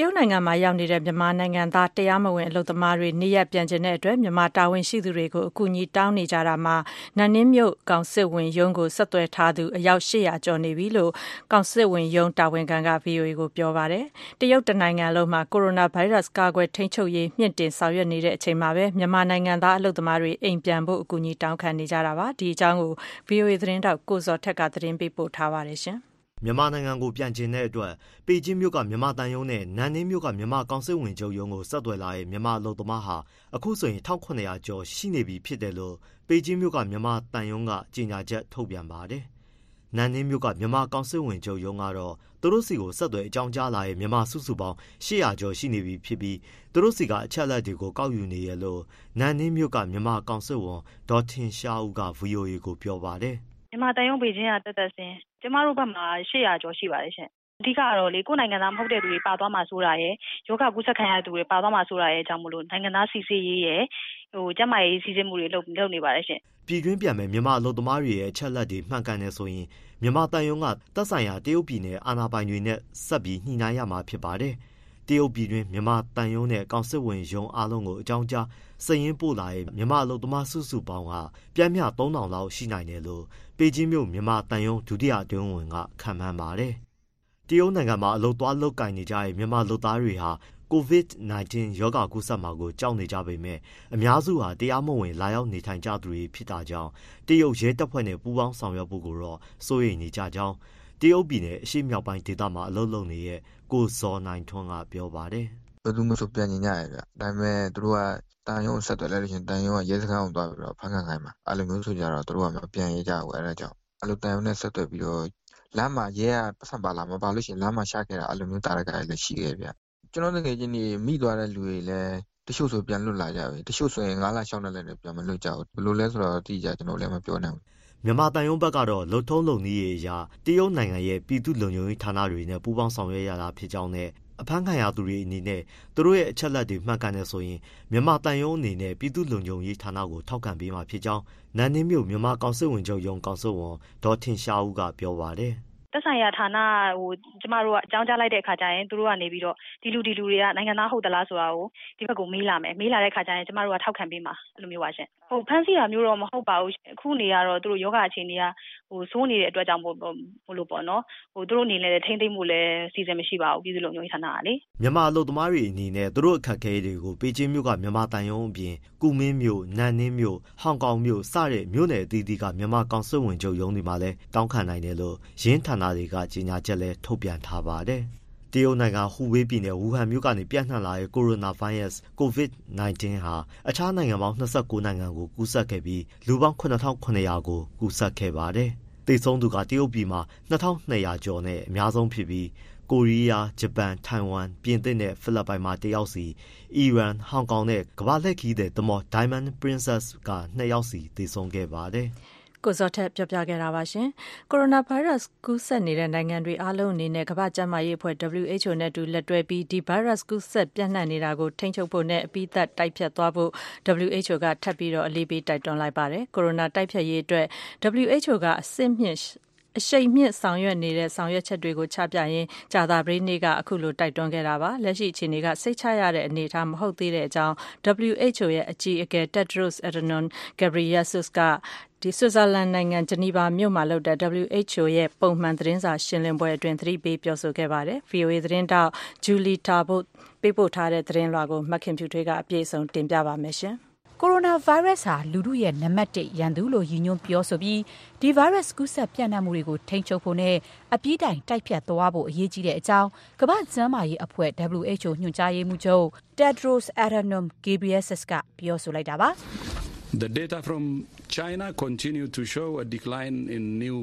ရုတ်နိုင်ငံမှာ ရောက်နေတဲ့ မြန်မာနိုင်ငံသား တရားမဝင် အလုပ်သမားတွေ နေရပ်ပြန်ကျင်တဲ့အတွက် မြန်မာတာဝန်ရှိသူတွေကို အကူအညီတောင်းနေကြတာမှာ နန်နင်းမြို့ကောင်စစ်ဝင်ရုံးကို ဆက်သွယ်ထားသူ အယောက်800ကျော်နေပြီလို့ ကောင်စစ်ဝင်ရုံး တာဝန်ခံက VOA ကို ပြောပါတယ်။တရုတ်တနိုင်ငံလုံးမှာ ကိုရိုနာဗိုင်းရပ်စ် ကာကွယ်ထိန်းချုပ်ရေး မြင့်တင်ဆောင်ရွက်နေတဲ့အချိန်မှာပဲ မြန်မာနိုင်ငံသား အလုပ်သမားတွေ အိမ်ပြန်ဖို့ အကူအညီတောင်းခံနေကြတာပါ။ဒီအကြောင်းကို VOA သတင်းတောက် ကိုဇော်ထက်က သတင်းပေးပို့ထားပါတယ်ရှင်။ မြန်မာနိုင်ငံကို ပြန်ချင်တဲ့အတွက် ပေကျင်းမြို့က မြန်မာသံရုံးနဲ့ နန်နင်းမြို့က မြန်မာကောင်စစ်ဝင်ချုပ်ရုံးကို ဆက်သွယ်လာတဲ့ မြန်မာအလုပ်သမားဟာ အခုဆိုရင် ၁၇၀၀ ကျော်ရှိနေပြီဖြစ်တယ်လို့ ပေကျင်းမြို့က မြန်မာသံရုံးက ကြေညာချက် ထုတ်ပြန်ပါတယ်။နန်နင်းမြို့က မြန်မာကောင်စစ်ဝင်ချုပ်ရုံးကတော့ သူတို့ဆီကို ဆက်သွယ်အကြောင်းကြားလာတဲ့ မြန်မာစုစုပေါင်း ၈၀၀ ကျော်ရှိနေပြီဖြစ်ပြီး သူတို့ဆီက အချက်အလက်တွေကို ကောက်ယူနေရလို့ နန်နင်းမြို့က မြန်မာကောင်စစ်ဝန် ဒေါ်ထင်ရှားဦးက VOA ကို ပြောပါတယ်။မြန်မာသံရုံးဘေကျင်းက သက်သက်စင် ကျမတို့ဘက်မှာ800ကျော်ရှိပါတယ်ရှင့် အဓိကတော့လေကိုယ်နိုင်ငံသားမဟုတ်တဲ့သူတွေ ပါသွားမှာဆိုတာရယ်ယောဂကူးစက်ခံရတဲ့သူတွေ ပါသွားမှာဆိုတာရယ်ကြောင့်မလို့ နိုင်ငံသားစီစစ်ရေးရယ်ဟိုကျမရေးစီစစ်မှုတွေလုပ်လုပ်နေပါတယ်ရှင်ပြည်တွင်းပြန်မဲ့မြန်မာအလုပ်သမားတွေရဲ့ အချက်လက်တွေ မှန်ကန်တယ်ဆိုရင် မြန်မာတန်ယုံကသက်ဆိုင်ရာ တရုတ်ပြည်နယ် အာဏာပိုင်တွေနဲ့ ဆက်ပြီး ညှိနှိုင်းရမှာ ဖြစ်ပါတယ် တရုတ်ပြည်တွင်မြန်မာတန်ယုံနဲ့ ကောင်စစ်ဝင်ရုံးအားလုံးကို အကြောင်းကြားစရင်ပို့လာတဲ့ မြန်မာအလုပ်သမား စုစုပေါင်းကပြန်မြ3000လောက်ရှိနိုင်တယ်လို့ ပေကျင်းမြို့ မြန်မာတန်ယုံဒုတိယအတွင်းဝင်က ခန့်မှန်းပါတယ်။တရုတ်နိုင်ငံမှာ အလုပ်သွားလုပ်ကင်နေကြတဲ့ မြန်မာလုပ်သားတွေဟာ COVID-19 ရောဂါကူးစက်မှာကို ကြောက်နေကြပေမဲ့ အများစုဟာ တရားမဝင် လာရောက်နေထိုင်ကြသူတွေ ဖြစ်တာကြောင့် တရုတ်ရဲတပ်ဖွဲ့နဲ့ ပူးပေါင်းဆောင်ရွက်ဖို့ကိုတော့ စိုးရိမ်နေကြကြောင်း တရုတ်ပြည်နယ် အရှေ့မြောက်ပိုင်းဒေသမှာ အလုပ်လုပ်နေတဲ့ ကိုဇော်နိုင်ထွန်းက ပြောပါတယ်။ဘယ်သူမှဆို ပြန်ကျင်ကြရဗျ။ဒါပေမဲ့ သူတို့ကတန်ရုံးဆက်သွယ်လိုက်လို့ရှိရင်တန်ရုံးက ရဲစခန်းကိုသွားပြီးတော့ဖမ်းခံခိုင်းမှာ အဲ့လိုမျိုးဆိုကြတော့ သူတို့က မပြန်ရဲကြဘူး အဲ့ဒါကြောင့် အဲ့လိုတန်ရုံးနဲ့ ဆက်သွယ်ပြီးတော့ လမ်းမှာ ရဲကပတ်စံပါလာမပါလို့ရှိရင် လမ်းမှာရှာခဲ့တာ အဲ့လိုမျိုးတာရကလည်း ရှိခဲ့ဗျ ကျွန်တော်တကယ်ချင်းဒီမိသွားတဲ့လူတွေလည်း တချို့ဆို ပြန်လွတ်လာကြပြီ တချို့ဆိုရင်9လ6လလည်း ပြန်မလွတ်ကြဘူး ဘယ်လိုလဲဆိုတော့တိကျ ကျွန်တော်လည်း မပြောနိုင်ဘူး မြန်မာတန်ယုံဘက်ကတော့ လုံထုံးလုံနည်းအရာတရုတ်နိုင်ငံရဲ့ ပြည်သူ့လုံခြုံရေးဌာနတွေနဲ့ ပူးပေါင်းဆောင်ရွက်ရတာဖြစ်ကြောင်းနဲ့ အဖမ်းခံရသူတွေအနေနဲ့ သူတို့ရဲ့ အချက်လက်တွေ မှတ်ကန်နေဆိုရင် မြန်မာတန်ယုံအနေနဲ့ ပြည်သူ့လုံခြုံရေးဌာနကို ထောက်ခံပေးမှာဖြစ်ကြောင်း နန်နင်းမြို့ မြန်မာကောင်စစ်ဝင်ချုပ်ရုံး ကောင်စစ်ဝန် ဒေါ်ထင်ရှားဦးက ပြောပါတယ်။“သက်ဆိုင်ရာဌာနကို ကျမတို့က အကြောင်းကြားလိုက်တဲ့အခါကျရင် သူတို့ကနေပြီးတော့ ဒီလူ ဒီလူတွေက နိုင်ငံသား ဟုတ်သလားဆိုတာကို ဒီဘက်ကို မေးလာမယ်။မေးလာတဲ့အခါကျရင် ကျမတို့က ထောက်ခံပေးမှာ။အဲလိုမျိုးပါရှင့်။ ဖမ်းဆီးတာမျိုးတော့ မဟုတ်ပါဘူး။အခုအနေကတော့ သူတို့ရောဂါအခြေအနေက ဆိုးနေတဲ့အတွက်ကြောင့်မို့လို့ပေါ့နော်။သူတို့အနေနဲ့လည်း ထိန်းသိမ်းဖို့လည်း အစီအစဉ်မရှိပါဘူး ပြည်သူ့လုံခြုံရေးဌာနကလေ။”မြန်မာအလုပ်သမားတွေအနေနဲ့ သူတို့အခက်အခဲတွေကို ပေကျင်းမြို့က မြန်မာသံရုံးအပြင် ကူမင်းမြို့၊နန်နင်းမြို့၊ဟောင်ကောင်မြို့ စတဲ့ မြို့နယ်အသီးသီးက မြန်မာကောင်စစ်ဝန်ချုပ်ရုံးတွေမှာလည်း တောင်းခံနိုင်တယ်လို့ ယင်းဌာနတွေက ကြေညာချက်လည်း ထုတ်ပြန်ထားပါတယ်။ တရုတ်နိုင်ငံ ဟူဘေးပြည်နယ် ဝူဟန်မြို့ကနေ ပျံ့နှံ့လာတဲ့ ကိုရိုနာဗိုင်းရပ်စ် Covid-19 ဟာ အခြားနိုင်ငံပေါင်း ၂၉ နိုင်ငံကို ကူးစက်ခဲ့ပြီး လူပေါင်း ၇,၇၀၀ ကို ကူးစက်ခဲ့ပါတယ်။သေဆုံးသူက တရုတ်ပြည်မှာ ၂,၂၀၀ ကျော်နဲ့ အများဆုံးဖြစ်ပြီး ကိုရီးယား၊ဂျပန်၊ထိုင်ဝမ်၊ပြင်သစ်နဲ့ ဖိလစ်ပိုင်မှာတစ်ယောက်စီ၊အီရန်၊ဟောင်ကောင်နဲ့ ကမ္ဘာလှည့်ခရီးသည် သင်္ဘော Diamond Princess က နှစ်ယောက်စီ သေဆုံးခဲ့ပါတယ်။ ကိုဇော်ထက်ပြောပြခဲ့တာပါရှင်။ကိုရိုနာဗိုင်းရပ်စ်ကူးစက်နေတဲ့နိုင်ငံတွေအားလုံးအနေနဲ့ကမ္ဘာ့ကျန်းမာရေးအဖွဲ့ WHO နဲ့အတူလက်တွဲပြီးဒီဗိုင်းရပ်စ်ကူးစက်ပျံ့နှံ့နေတာကိုထိန်းချုပ်ဖို့နဲ့အပြီးသတ်တိုက်ဖျက်သွားဖို့ WHO ကထပ်ပြီးအလေးပေးတိုက်တွန်းလိုက်ပါတယ်။ကိုရိုနာတိုက်ဖျက်ရေးအတွက် WHO ကအဆင့်မြင့် အရှိန်မြှင့်ဆောင်ရွက်နေတဲ့ ဆောင်ရွက်ချက်တွေကို ချပြရင်း ကြာသပတေးနေ့က အခုလို တိုက်တွန်းခဲ့တာပါ။လက်ရှိအခြေအနေက စိတ်ချရတဲ့အနေအထား မဟုတ်သေးကြောင်း WHO ရဲ့ အကြီးအကဲ Tedros Adhanom Ghebreyesus က ဆွစ်ဇာလန်နိုင်ငံ ဂျနီဗာမြို့မှာလုပ်တဲ့ WHO ရဲ့ ပုံမှန် သတင်းစာရှင်းလင်းပွဲအတွင်း သတိပေး ပြောဆိုခဲ့ပါတယ်။ VOA သတင်းထောက် Julie Tarbutt ပေးပို့ထားတဲ့ သတင်းလွှာကို မခင်ဖြူထွေးက အပြည့်အစုံ တင်ပြပါမယ်။ ကိုရိုနာဗိုင်းရပ်စ်ဟာလူထုရဲ့နံပါတ်၁ရန်သူလို့ရည်ညွှန်းပြောဆိုပြီးဒီဗိုင်းရပ်စ်ကူးစက်ပျံ့နှံ့မှုတွေကိုထိန်းချုပ်ဖို့နဲ့အပြီးတိုင်တိုက်ဖျက်သွားဖို့အရေးကြီးတဲ့အကြောင်းကမ္ဘာ့ကျန်းမာရေးအဖွဲ့ WHO ညွှန်ကြားရေးမှူးချုပ် Tedros Adhanom Ghebreyesus ကပြောဆိုလိုက်တာပါ။ “The data from China continue to show a decline in new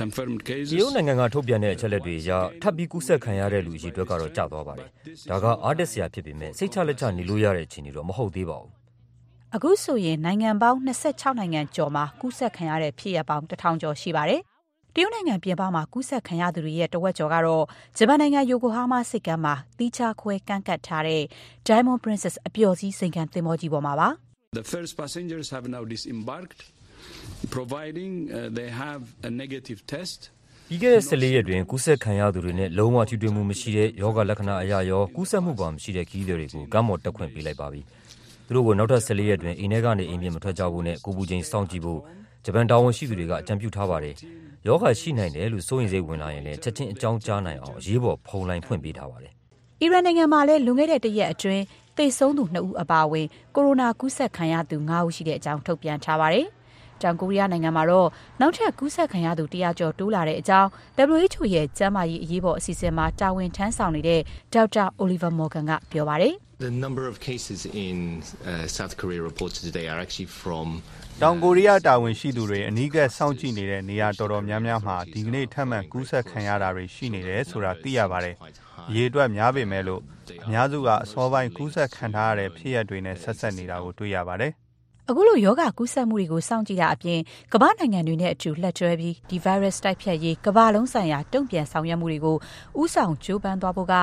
confirmed cases. တရုတ်နိုင်ငံကထုတ်ပြန်တဲ့အချက်အလက်တွေအရထပ်ပြီးကူးစက်ခံရတဲ့လူအရေအတွက်ကတော့ကျသွားပါတယ်။ဒါကအားတက်စရာဖြစ်ပေမဲ့စိတ်ချလက်ချနေလို့ရတဲ့အခြေအနေတော့မဟုတ်သေးပါဘူး အခုဆိုရင် နိုင်ငံပေါင်း ၂၆ နိုင်ငံကျော်မှာ ကူးစက်ခံရတဲ့ဖြစ်ရပ်ပေါင်း ၁,၀၀၀ ကျော် ရှိပါတယ်။တရုတ်နိုင်ငံပြင်ပမှာ ကူးစက်ခံရသူတွေရဲ့ တဝက်ကျော်ကတော့ ဂျပန်နိုင်ငံ ယိုကိုဟားမားဆိပ်ကမ်းမှာ သီးခြားခွဲကမ်းကပ်ထားတဲ့ Diamond Princess အပျော်စီးဇိမ်ခံသင်္ဘောကြီးပေါ်မှာပါ။“ပြီးခဲ့တဲ့ ၁၄ ရက်အတွင်း ကူးစက်ခံရသူတွေနဲ့ လုံးဝထိတွေ့မှုမရှိတဲ့ ရောဂါလက္ခဏာအရရော ကူးစက်မှုပါမရှိတဲ့ ခရီးသည်တွေကို ကမ်းပေါ်တက်ခွင့်ပေးလိုက်ပါပြီ။ သူတို့ကို နောက်ထပ် ၁၄ ရက်အတွင်း အိမ်ထဲကနေ အိမ်ပြင်မထွက်ကြဖို့နဲ့ ကိုယ်ပူချိန်စောင့်ကြည့်ဖို့ ဂျပန်တာဝန်ရှိသူတွေက အကြံပြုထားပါတယ်။ရောဂါရှိနိုင်တယ်လို့ စိုးရိမ်စိတ်ဝင်လာရင်လည်း ချက်ချင်းအကြောင်းကြားနိုင်အောင် အရေးပေါ် ဖုန်းလိုင်း ဖွင့်ပေးထားပါတယ်။”အီရန်နိုင်ငံမှာလည်း လွန်ခဲ့တဲ့ တရက်အတွင်း သေဆုံးသူ ၂ ဦးအပါအဝင် ကိုရိုနာကူးစက်ခံရသူ ၅ ဦးရှိတဲ့အကြောင်း ထုတ်ပြန်ထားပါတယ်။တောင်ကိုရီးယားနိုင်ငံမှာတော့ နောက်ထပ် ကူးစက်ခံရသူ ၁၀၀ ကျော် တိုးလာတဲ့အကြောင်း WHO ရဲ့ ကျန်းမာရေး အရေးပေါ်အစီအစဉ်မှာ တာဝန်ထမ်းဆောင်နေတဲ့ ဒေါက်တာ Oliver Morgan က ပြောပါတယ်။“ တောင်ကိုရီးယားတာဝန်ရှိသူတွေအနီးကပ်စောင့်ကြည့်နေတဲ့နေရာတော်တော်များများမှာဒီကနေ့ထပ်မံကူးစက်ခံရတာတွေရှိနေတယ်ဆိုတာသိရပါတယ်။အရေအတွက်များပေမဲ့လို့အများစုကအစောပိုင်းကူးစက်ခံထားရတဲ့ဖြစ်ရပ်တွေနဲ့ဆက်စပ်နေတာကိုတွေ့ရပါတယ်။ အခုလို ရောဂါကူးစက်မှုတွေကို စောင့်ကြည့်တာအပြင် ကမ္ဘာ့နိုင်ငံတွေနဲ့အတူ လက်တွဲပြီး ဒီဗိုင်းရပ်စ် တိုက်ဖျက်ရေး ကမ္ဘာလုံးဆိုင်ရာ တုံ့ပြန်ဆောင်ရွက်မှုတွေကို ဦးဆောင် ကြိုးပမ်းသွားဖို့က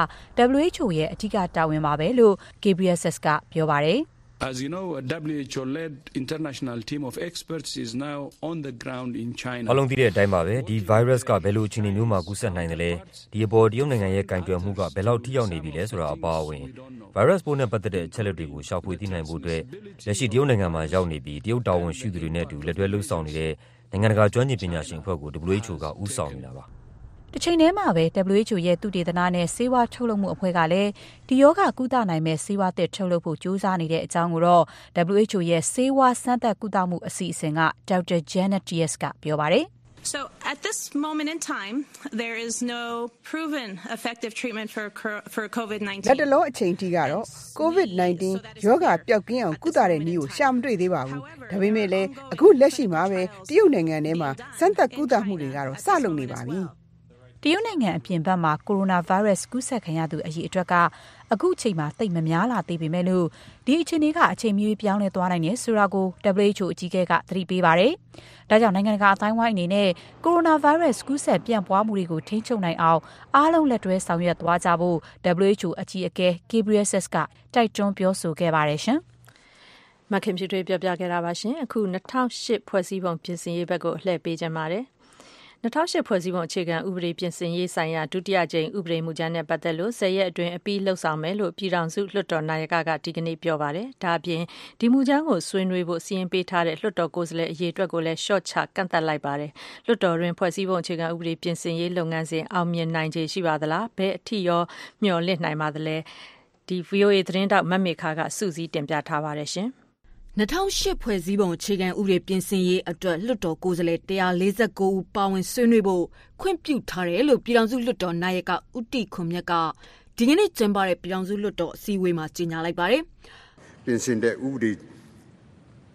WHO ရဲ့ အဓိက တာဝန်ပါပဲလို့ Ghebreyesus က ပြောပါတယ်။“ အားလုံးသိတဲ့အတိုင်းပါပဲဒီဗိုင်းရပ်စ်ကဘယ်လိုအခြေအနေမျိုးမှာကူးစက်နိုင်သလဲဒီအပေါ်တရုတ်နိုင်ငံရဲ့ကိုင်တွယ်မှုကဘယ်လောက်ထိရောက်နေပြီလဲဆိုတာအပါအဝင်ဗိုင်းရပ်စ်ပိုးနဲ့ပတ်သက်တဲ့အချက်အလက်တွေကိုရှာဖွေသိနိုင်ဖို့အတွက်လက်ရှိတရုတ်နိုင်ငံမှာရောက်နေပြီးတရုတ်တာဝန်ရှိသူတွေနဲ့အတူလက်တွဲလုပ်ဆောင်နေတဲ့နိုင်ငံတကာကျွမ်းကျင်ပညာရှင်အဖွဲ့ကို WHO ကဦးဆောင်နေတာပါ။” တချိန်တည်းမှာပဲ WHO ရဲ့ သုတေသနနဲ့ ဆေးဝါးထုတ်လုပ်မှုအဖွဲ့ကလည်း ဒီရောဂါကုသနိုင်မယ့် ဆေးဝါးသစ်ထုတ်လုပ်ဖို့ ကြိုးစားနေတဲ့အကြောင်းကိုတော့ WHO ရဲ့ ဆေးဝါး စမ်းသပ်ကုသမှု အစီအစဉ်ကဒေါက်တာ Janet Diaz က ပြောပါတယ်။“လတ်တလောအချိန်ထိကတော့ COVID-19 ရောဂါပျောက်ကင်းအောင်ကုသတဲ့နည်းကိုရှာမတွေ့သေးပါဘူး။ဒါပေမဲ့လည်းအခုလက်ရှိမှာပဲတရုတ်နိုင်ငံထဲမှာစမ်းသပ်ကုသမှုတွေကတော့စလုပ်နေပါပြီ။”တ ရုတ်နိုင်ငံအပြင်ဘက်မှာ ကိုရိုနာဗိုင်းရပ်စ် ကူးစက်ခံရသူအရေအတွက်က အခုချိန်မှာ သိပ်မများလာသေးပေမဲ့လို့ ဒီအခြေအနေက အချိန်မီပြောင်းလဲသွားနိုင်တယ်ဆိုတာကို WHO အကြီးအကဲက သတိပေးပါတယ်။ဒါကြောင့် နိုင်ငံတကာအတိုင်းဝိုင်းအနေနဲ့ ကိုရိုနာဗိုင်းရပ်စ် ကူးစက်ပြန့်ပွားမှုတွေကို ထိန်းချုပ်နိုင်အောင် အားလုံး လက်တွဲ ဆောင်ရွက်သွားကြဖို့ WHO အကြီးအကဲ Ghebreyesus က တိုက်တွန်း ပြောဆိုခဲ့ပါတယ်ရှင်။မခင်ဖြူတွေပြောပြခဲ့တာပါရှင်။အခု2008ဖွဲ့စည်းပုံပြင်ဆင်ရေးဘက်ကိုလှည့်ပေးကြပါတယ်။ 2008ဖွဲ့စည်းပုံအခြေခံဥပဒေပြင်ဆင်ရေးဆိုင်ရာ ဒုတိယကြိမ် ဥပဒေမူကြမ်းနဲ့ပတ်သက်လို့10ရက်အတွင်း အပြီးလှုပ်ဆောင်မယ်လို့ ပြည်ထောင်စုလွှတ်တော်နာယကက ဒီကနေ့ ပြောပါတယ်။ဒါအပြင် ဒီမူကြမ်းကို ဆွေးနွေးဖို့စီရင်ပေးထားတဲ့ လွှတ်တော်ကိုယ်စားလှယ်အရေးအတွက်ကိုလည်း short ချ ကန့်သက်လိုက်ပါတယ်။လွှတ်တော်တွင်ဖွဲ့စည်းပုံအခြေခံဥပဒေပြင်ဆင်ရေးလုပ်ငန်းစဉ် အောင်မြင်နိုင်ခြေရှိပါသလား။ဘယ်အထိရော မျှော်လင့်နိုင်ပါသလဲ။ဒီ VOA သတင်းတောက်မတ်မေခါကစူးစီးတင်ပြထားပါတယ်ရှင်။ 2008ဖွဲ့စည်းပုံအခြေခံဥပဒေပြင်ဆင်ရေးအတွက်လွှတ်တော်ကိုယ်စားလှယ်149ဦးပါဝင်ဆွေးနွေးဖို့ခွင့်ပြုထားတယ်လို့ပြည်ထောင်စုလွှတ်တော်နာယကဦးတီခွန်မြတ်ကဒီကနေ့ကျင်းပတဲ့ပြည်ထောင်စုလွှတ်တော်အစည်းအဝေးမှာကြေညာလိုက်ပါတယ်။ပြင်ဆင်တဲ့ဥပဒေ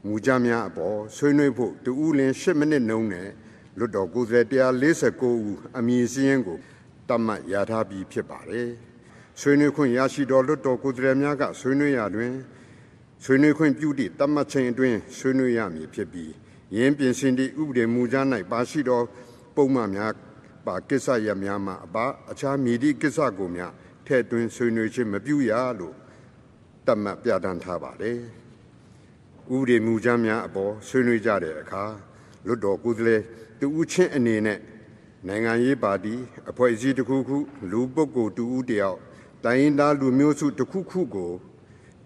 မူကြမ်းများအပေါ်ဆွေးနွေးဖို့တူဦးလင်း10မိနစ်နှုန်းနဲ့လွှတ်တော်ကိုယ်စားလှယ်149ဦးအမည်စည်းရင်းကိုတတ်မှတ်ရထားပြီးဖြစ်ပါတယ်။ဆွေးနွေးခွင့်ရရှိတော်လွှတ်တော်ကိုယ်စားလှယ်များကဆွေးနွေးရာတွင် ဆွေးနွေးခွင့်ပြုသည့်တတ်မှတ်ခြင်းအတွင်းဆွေးနွေးရမည်ဖြစ်ပြီးယင်းပြင်ဆင်သည့်ဥပဒေမူကြမ်း၌ပါရှိသောပုံမှန်များပါကိစ္စရပ်များမှအပါအခြားမည်သည့်ကိစ္စကိုများထည့်သွင်းဆွေးနွေးခြင်းမပြုရလို့တတ်မှတ်ပြဋ္ဌာန်းထားပါတယ်။ဥပဒေမူကြမ်းများအပေါ်ဆွေးနွေးကြတဲ့အခါလွတ်တော်ကိုယ်စားလှယ်တူဦးချင်းအနေနဲ့နိုင်ငံရေးပါတီအဖွဲ့အစည်းတစ်ခုခုလူပုဂ္ဂိုလ်တူဦးတယောက်တိုင်းသားလူမျိုးစုတစ်ခုခုကို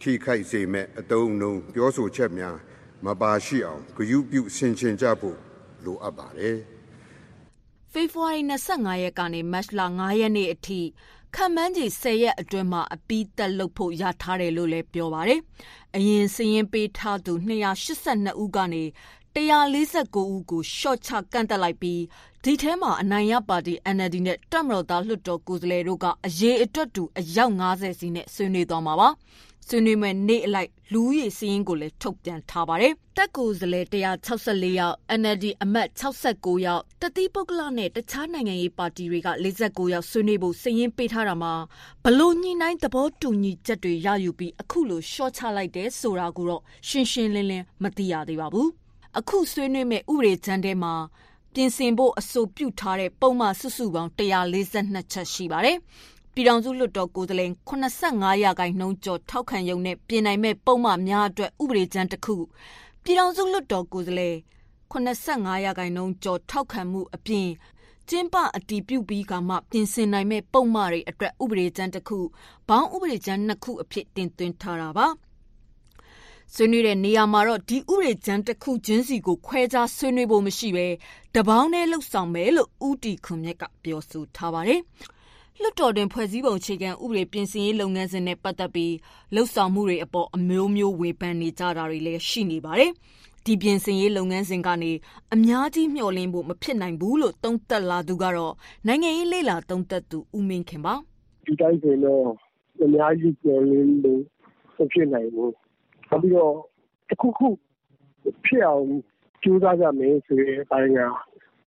ထိခိုက်စေမဲ့အတုံးနှုံပြောဆိုချက်များမပါရှိအောင်ဂရုပြုဆင်ခြင်ကြဖို့လိုအပ်ပါတယ်။ဖေဖော်ဝါရီ25ရက်ကနေမတ်လ9ရက်နေ့အထိခံမှန်းကြီး10ရက်အတွင်းမှာအပီးတက်လုပ်ဖို့ရထားတယ်လို့လည်းပြောပါတယ်။အရင်စရင်ပေးထားသူ282ဦးကနေ149ဦးကိုရှော့ချကန့်တက်လိုက်ပြီးဒီထဲမှာအနိုင်ရပါတီ NLD နဲ့တက်မတော်သားလွှတ်တော်ကိုယ်စားလှယ်တို့ကအရေးအတွက်တူအယောက်90စီနဲ့ဆွေးနွေးသွားမှာပါ။ ဆွေးနွေးမဲ့နေ့အလိုက် လူဦးရေစာရင်းကိုလည်း ထုတ်ပြန်ထားပါတယ်။တက်ကိုယ်စားလှယ်164ယောက် NLD အမတ်69ယောက်တတိပုဂ္ဂလနဲ့ တခြားနိုင်ငံရေးပါတီတွေက49ယောက် ဆွေးနွေးဖို့ စာရင်းပေးထားတာမှာဘလို့ညှိနှိုင်းသဘောတူညီချက်တွေ ရယူပြီး အခုလိုရှော့ချလိုက်တယ်ဆိုတာကိုတော့ ရှင်းရှင်းလင်းလင်း မသိရသေးပါဘူး။အခုဆွေးနွေးမဲ့ဥပဒေချမ်းထဲမှာ ပြင်ဆင်ဖို့ အဆိုပြုထားတဲ့ ပုံမှန်စုစုပေါင်း142ချက်ရှိပါတယ်။ ပြည်ထောင်စုလွှတ်တော်ကိုယ်စားလှယ်85ရာခိုင်နှုန်းကျော်ထောက်ခံရုံနဲ့ပြင်နိုင်မဲ့ပုံမှန်များအတွက်ဥပဒေကြမ်းတစ်ခုပြည်ထောင်စုလွှတ်တော်ကိုယ်စားလှယ်85ရာခိုင်နှုန်းကျော်ထောက်ခံမှုအပြင်ကျင်းပအတီးပြုပြီးကမှပြင်ဆင်နိုင်မဲ့ပုံမှန်တွေအတွက်ဥပဒေကြမ်းတစ်ခုဘောင်းဥပဒေကြမ်းနှစ်ခုအဖြစ်တင်သွင်းထားတာပါဆွေးနွေးတဲ့နေရာမှာတော့ဒီဥရေချမ်းတစ်ခုချင်းစီကိုခွဲခြားဆွေးနွေးဖို့မရှိဘဲတပေါင်းနဲ့လှုပ်ဆောင်မယ်လို့ဦးတီခွန်မြတ်ကပြောဆိုထားပါတယ်။ လွှတ်တော်တွင် ဖွဲ့စည်းပုံအခြေခံဥပဒေ ပြင်ဆင်ရေးလုပ်ငန်းစဉ်နဲ့ ပတ်သက်ပြီးလှုပ်ဆောင်မှုတွေအပေါ် အမျိုးမျိုး ဝေဖန်နေကြတာတွေလည်း ရှိနေပါတယ်။ဒီပြင်ဆင်ရေးလုပ်ငန်းစဉ်ကနေ အများကြီး မျှော်လင့်ဖို့ မဖြစ်နိုင်ဘူးလို့ သုံးသပ်လာသူကတော့ နိုင်ငံရေးလေလာသုံးသပ်သူ ဦးမင်းခင်ပါ။ဒီတိုင်းဆိုတော့ အများကြီးမျှော်လင့်လို့ မဖြစ်နိုင်ဘူး။နောက်ပြီးတော့တစ်ခုခုဖြစ်အောင် ကြိုးစားကြမယ်ဆိုတဲ့ အပိုင်းက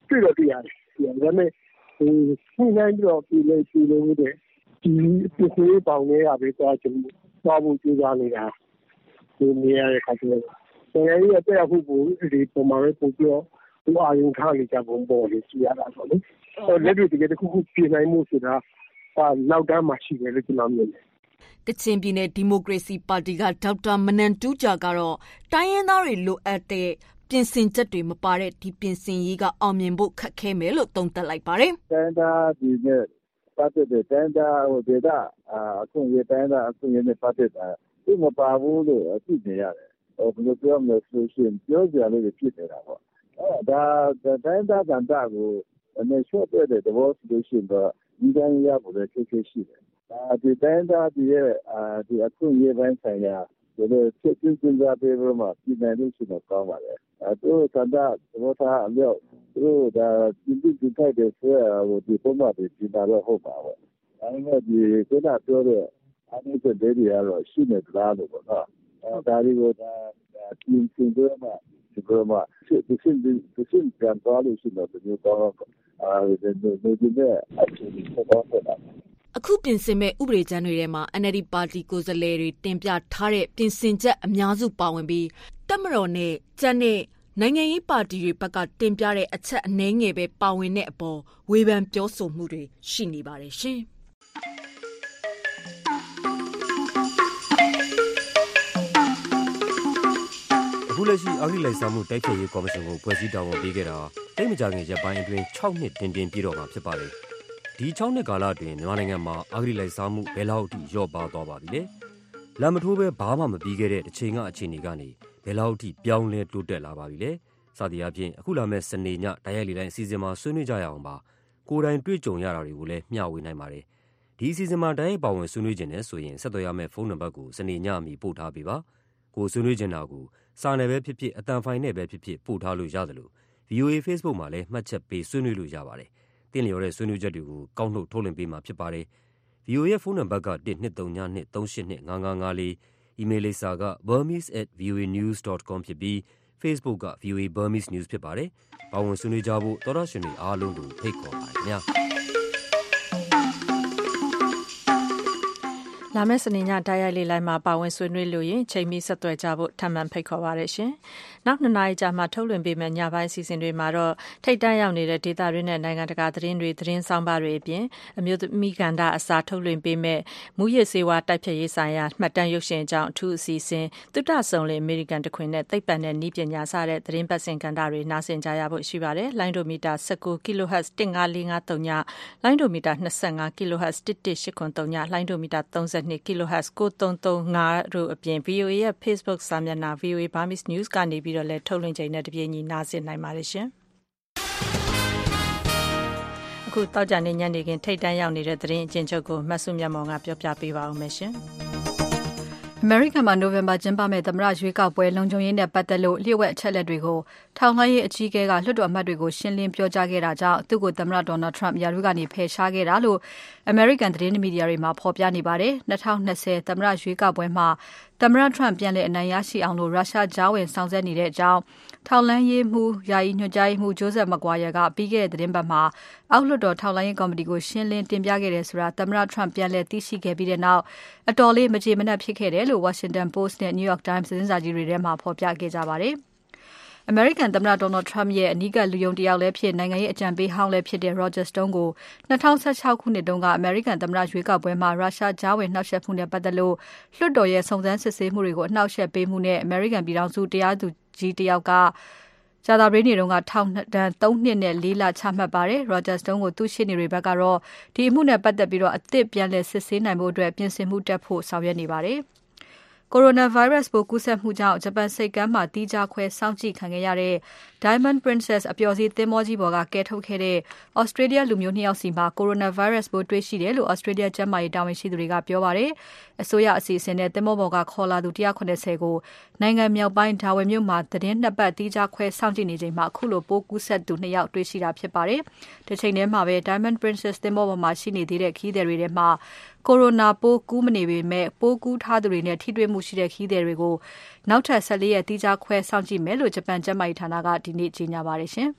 တွေ့တော့တွေ့ရတယ်။ဒါပေမဲ့ ညှိနှိုင်းပြီးတော့ပြေလည်စေလိုတဲ့ဒီပြင်ဆင်ရေးဘောင်ထဲကပဲသွားဖို့ကြိုးစားနေတာတွေ့နေရတဲ့အခါကျတော့နိုင်ငံရေးရဲ့သက်ရောက်မှုကိုဒီပုံမှာပဲပိုပြီးတော့သူအာရုံထားနေကြပုံပေါ်လေရှိရတာပေါ့လေ။လက်တွေ့တကယ်တခုခုပြင်နိုင်မှုဆိုတာနောက်တန်းမှာရှိတယ်လို့ကျနော်မြင်တယ်။ကချင်ပြည်နယ်ဒီမိုကရေစီပါတီကဒေါက်တာမနမ်တူးဂျာကတော့တိုင်းရင်းသားတွေလိုအပ်တဲ့ ပြင်ဆင်ချက်တွေမပါတဲ့ ဒီပြင်ဆင်ရေးက အောင်မြင်ဖို့ ခက်ခဲမယ်လို့ သုံးသပ်လိုက်ပါတယ်။တိုင်းသားဒီနဲ့ ပတ်သက်တဲ့ တိုင်းသားဟိုဒေတာအခုရေး တိုင်းသား အခုရေးနဲ့ ပတ်သက်တာဒီမပါဘူးလို့သိနေရတယ်။ဟိုဘယ်လိုပြောမလဲဆိုရှင် ပြောကြလို့ဖြစ်နေတာပေါ့။အဲဒါတိုင်းသားတန်တာကိုအနေလျှော့တဲ့တဲ့ဘောဆိုရှင်တော့ဒီတိုင်းရဖို့လည်းခက်ခဲရှိတယ်။ဒါဒီတိုင်းသားဒီရဲ့ဒီအခုရေးပိုင်းဆိုင်ရာဒီလိုချက်ချင်းစဉ်းစားပေးလို့မှ ပြည်နိုင်လို့ရှိတော့ ကောင်းပါလေ။ သူဆန္ဒသဘောထားအလျောက် သူတို့ဒါပြည်သူ့ထိုက်တယ်ဆိုရဟိုဒီပုံမှန်ဒီပြည်တာတော့ ဟုတ်ပါပဲ။ဒါပေမဲ့ဒီခုနပြောတဲ့အနေနဲ့ဒေဒီကတော့ ရှိနေသလားလို့ပေါ့နော်။အဲဒါတွေကိုဒါပြင်ဆင်ကြမှဒီလိုမှဒီစင်ဒီစင်ပြန်သွားလို့ရှိတော့ဒီလိုတော့လိုချင်တဲ့ အခြေအနေဖြစ်သွားဖြစ်တာပေါ့။ အခုပြင်ဆင်မယ့် ဥပဒေကြမ်းတွေထဲမှာ NLD ပါတီကိုယ်စားလှယ်တွေ တင်ပြထားတဲ့ ပြင်ဆင်ချက် အများစုပါဝင်ပြီး တပ်မတော်နဲ့ ကျန်တဲ့ နိုင်ငံရေးပါတီတွေဘက်က တင်ပြတဲ့ အချက်အနည်းငယ်ပဲ ပါဝင်တဲ့အပေါ် ဝေဖန်ပြောဆိုမှုတွေ ရှိနေပါတယ်ရှင်။အခုလက်ရှိ အဂတိလိုက်စားမှု တိုက်ဖျက်ရေးကော်မရှင်ကို ဖွဲ့စည်းတာဝန်ပေးခဲ့တာတိတ်မကြခင် ရက်ပိုင်းအတွင်း6နှစ် တင်တင်ပြည့်တော့မှာဖြစ်ပါတယ်။ ဒီ6နှစ်ကာလအတွင်း မြန်မာနိုင်ငံမှာ အဂတိလိုက်စားမှု ဘယ်လောက်အထိ လျော့ပါသွားပါပြီလဲ။လမ်းမထိုးပဲဘာမှမပြီးခဲ့တဲ့တစ်ချိန်က အခြေအနေကနေ ဘယ်လောက်အထိ ပြောင်းလဲ တိုးတက်လာပါပြီလဲ။စသည်အားဖြင့် အခုလာမယ့် စနေည တိုက်ရိုက်လေတိုင်း အစီအစဉ်မှာ ဆွေးနွေးကြရအောင်ပါ။ကိုယ်တိုင်တွေ့ကြုံရတာတွေကိုလည်း မျှဝေနိုင်ပါတယ်။ဒီအစီအစဉ်မှာ တိုက်ရိုက်ပါဝင်ဆွေးနွေးခြင်းနဲ့ဆိုရင် ဆက်သွယ်ရမယ့် ဖုန်းနံပါတ်ကို စနေညအမီ ပို့ထားပေးပါ။ကိုဆွေးနွေးချင်တာကို စာနယ်ပဲဖြစ်ဖြစ်အတန်ဖိုင်နဲ့ပဲဖြစ်ဖြစ် ပို့ထားလို့ရတယ်လို့ VOA Facebook မှာလည်း မှတ်ချက်ပေး ဆွေးနွေးလို့ရပါတယ်။ တင်းလျော်တဲ့ဆွေးနွေးချက်တွေကိုကောက်နှုတ်ထုတ်လွှင့်ပေးမှာဖြစ်ပါတယ်။ VOA ရဲ့ဖုန်းနံပါတ်က12393825554 အီးမေးလ်လိပ်စာက burmese@voanews.com ဖြစ်ပြီး Facebook က VOA Burmese News ဖြစ်ပါတယ်။ပါဝင်ဆွေးနွေးကြဖို့ သောရရှင်တွေအားလုံးကို ဖိတ်ခေါ်ပါတယ်ခင်ဗျာ။ လာမယ့်စနေညတိုက်ရိုက်လေလိုက်မှာပါဝင်ဆွေးနွေးလို့ရင်ချိန်မီဆက်သွယ်ကြဖို့ထပ်မံဖိတ်ခေါ်ပါရရှင်။နောက်နှစ်နာရီကြာမှထုတ်လွှင့်ပေးမယ့်ညပိုင်းစီစဉ်တွေမှာတော့ထိတ်တန့်ရောက်နေတဲ့ဒေသတွင်းနဲ့နိုင်ငံတကာသတင်းတွေသတင်းဆောင်ပါတွေအပြင်အမျိုးသမီးကန္တာအစာထုတ်လွှင့်ပေးမယ့်မူရစ်စေဝါတိုက်ဖြတ်ရေးဆိုင်ရာမှတ်တမ်းရုပ်ရှင်အကြောင်းအထူးအစီအစဉ်သုတဆုံလေအမေရိကန်တခွင်နဲ့သိပ္ပံနဲ့ဤပညာစတဲ့သတင်းပတ်စင်ကန္တာတွေနားဆင်ကြရဖို့ရှိပါတယ်။လိုင်းဒိုမီတာ19 kHz 15453ညလိုင်းဒိုမီတာ25 kHz 11883ညလိုင်းဒိုမီတာ32 kHz 9335တို့အပြင် VOA ရဲ့ Facebook စာမျက်နှာ VOA Burmese News ကနေပြီးတော့လည်းထုတ်လွှင့်ချိန်နဲ့တပြေးညီနားဆင်နိုင်ပါတယ်ရှင်။အခုတောက်ကြနေညနေခင်းထိတ်တန်းရောက်နေတဲ့သတင်းအကျဉ်းချုပ်ကိုမဆုမြတ်မောင်ကပြောပြပေးပါဦးမယ်ရှင်။အမေရိကန်မှာနိုဝင်ဘာကျင်းပမယ့်သမ္မတရွေးကောက်ပွဲလုံခြုံရေးနဲ့ပတ်သက်လို့လျှို့ဝှက်အချက်လက်တွေကိုထောင်လှမ်းရေးအကြီးအကဲကလွှတ်တော်အမတ်တွေကိုရှင်းလင်းပြောကြားခဲ့တာကြောင့်သူ့ကိုသမ္မတ Donald Trump ရာထူးကနေဖယ်ရှားခဲ့တာလို့ အမေရိကန်သတင်းမီဒီယာတွေမှာဖော်ပြနေပါတယ်။2020သမ္မတရွေးကောက်ပွဲမှာသမ္မတ Trump ပြန်လည်အနိုင်ရရှိအောင်လို့ရုရှားကြားဝင်ဆောင်ရွက်နေတဲ့အကြောင်းထောက်လှမ်းရေးမှူးယာယီညွှန်ကြားရေးမှူး Joseph McGuire ကပြီးခဲ့တဲ့သတင်းပတ်မှာအောက်လွှတ်တော်ထောက်လှမ်းရေးကော်မတီကိုရှင်းလင်းတင်ပြခဲ့တယ်ဆိုတာသမ္မတ Trump ပြန်လည်သိရှိခဲ့ပြီးတဲ့နောက်အတော်လေးမကြေမနက်ဖြစ်ခဲ့တယ်လို့ Washington Post နဲ့ New York Times သတင်းစာကြီးတွေထဲမှာဖော်ပြခဲ့ကြပါတယ်။ အမေရိကန်သမ္မတ Donald Trump ရဲ့ အနီးကပ်လူယုံတယောက်လည်းဖြစ် နိုင်ငံရေးအကြံပေးဟောင်းလည်းဖြစ်တဲ့ Roger Stone ကို2016ခုနှစ်တုန်းက အမေရိကန်သမ္မတရွေးကောက်ပွဲမှာ ရုရှားကြားဝင်နှောက်ယှက်မှုနဲ့ပတ်သက်လို့ လွှတ်တော်ရဲ့ စုံစမ်းစစ်ဆေးမှုတွေကို အနှောက်အယှက်ပေးမှုနဲ့ အမေရိကန်ပြည်ထောင်စု တရားသူကြီးတယောက်က ကြာသပတေးနေ့တုန်းကထောင်ဒဏ်3နှစ်နဲ့4လချမှတ်ပါတယ်။ Roger Stone ကို သူ့ရှေ့နေတွေဘက်ကတော့ ဒီအမှုနဲ့ပတ်သက်ပြီးတော့အသစ်ပြန်လည်စစ်ဆေးနိုင်ဖို့အတွက်ပြင်ဆင်မှုတက်ဖို့ ဆောင်ရွက်နေပါတယ်။ Coronavirus ပိုးကူးစက်မှုကြောင့် ဂျပန်ဆိပ်ကမ်းမှာ သီးခြားခွဲစောင့်ကြည့်ခံခဲ့ရတဲ့ Diamond Princess အပျော်စီးသင်္ဘောကြီးပေါ်က ကယ်ထုတ်ခဲ့တဲ့ Australia လူမျိုး ၂ ယောက်စီမှာ Coronavirus ပိုးတွေ့ရှိတယ်လို့ Australia ကျန်းမာရေးတာဝန်ရှိသူတွေက ပြောပါတယ်။အစိုးရအစီအစဉ်နဲ့ သင်္ဘောပေါ်က ခေါ်လာသူ ၁၇၀ ကို နိုင်ငံမြောက်ပိုင်း Darwin မြို့မှာ သီတင်း ၂ ပတ်သီးခြားခွဲစောင့်ကြည့်နေချိန်မှာ ခုလို ပိုးကူးစက်သူ ၂ ယောက်တွေ့ရှိတာဖြစ်ပါတယ်။တချိန်ထဲမှာပဲ Diamond Princess သင်္ဘောပေါ်မှာ ရှိနေသေးတဲ့ ခရီးသည်တွေထဲမှာ Corona ပိုးကူးမနေပေမဲ့ပိုးကူးထားသူတွေနဲ့ထိတွေ့မှုရှိတဲ့ခရီးသည်တွေကိုနောက်ထပ်၁၄ရက်သီးခြားခွဲစောင့်ကြည့်မယ်လို့ဂျပန်ကျန်းမာရေးဌာနကဒီနေ့ကြေညာပါတယ်ရှင်။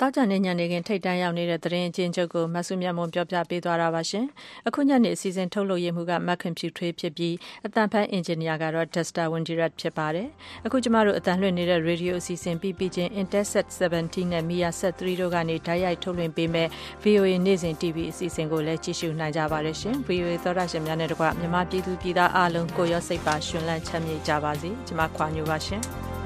တောက်ကြနေညနေခင်းထိတ်တန်းရောက်နေတဲ့သတင်းအကျဉ်းချုပ်ကိုမဆုမြတ်မွန်ပြောပြပေးသွားတာပါရှင်။အခုညနေအစီအစဉ်ထုတ်လုပ်ရမှုကမက်ခင်ဖြူထွေးဖြစ်ပြီးအတန်ဖန်အင်ဂျင်နီယာကတော့ Dexter Windirat ဖြစ်ပါတယ်။အခုကျမတို့အတန်လွှင့်နေတဲ့ radio အစီအစဉ်ပြီးပြီးချင်း Interset 17နဲ့ Mia Set 3တို့ကနေဓာတ်ရိုက်ထုတ်လွှင့်ပေးမဲ့ VOA နေ့စဉ် TV အစီအစဉ်ကိုလည်းကြည့်ရှုနိုင်ကြပါတယ်ရှင်။ VOA သောရရှင်များနဲ့တကွမြန်မာပြည်သူပြည်သားအားလုံးကိုရောစိတ်ပါရှင်လန်းချမ်းမြေ့ကြပါစေ။ကျမခွာညိုပါရှင်။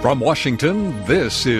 From Washington, this is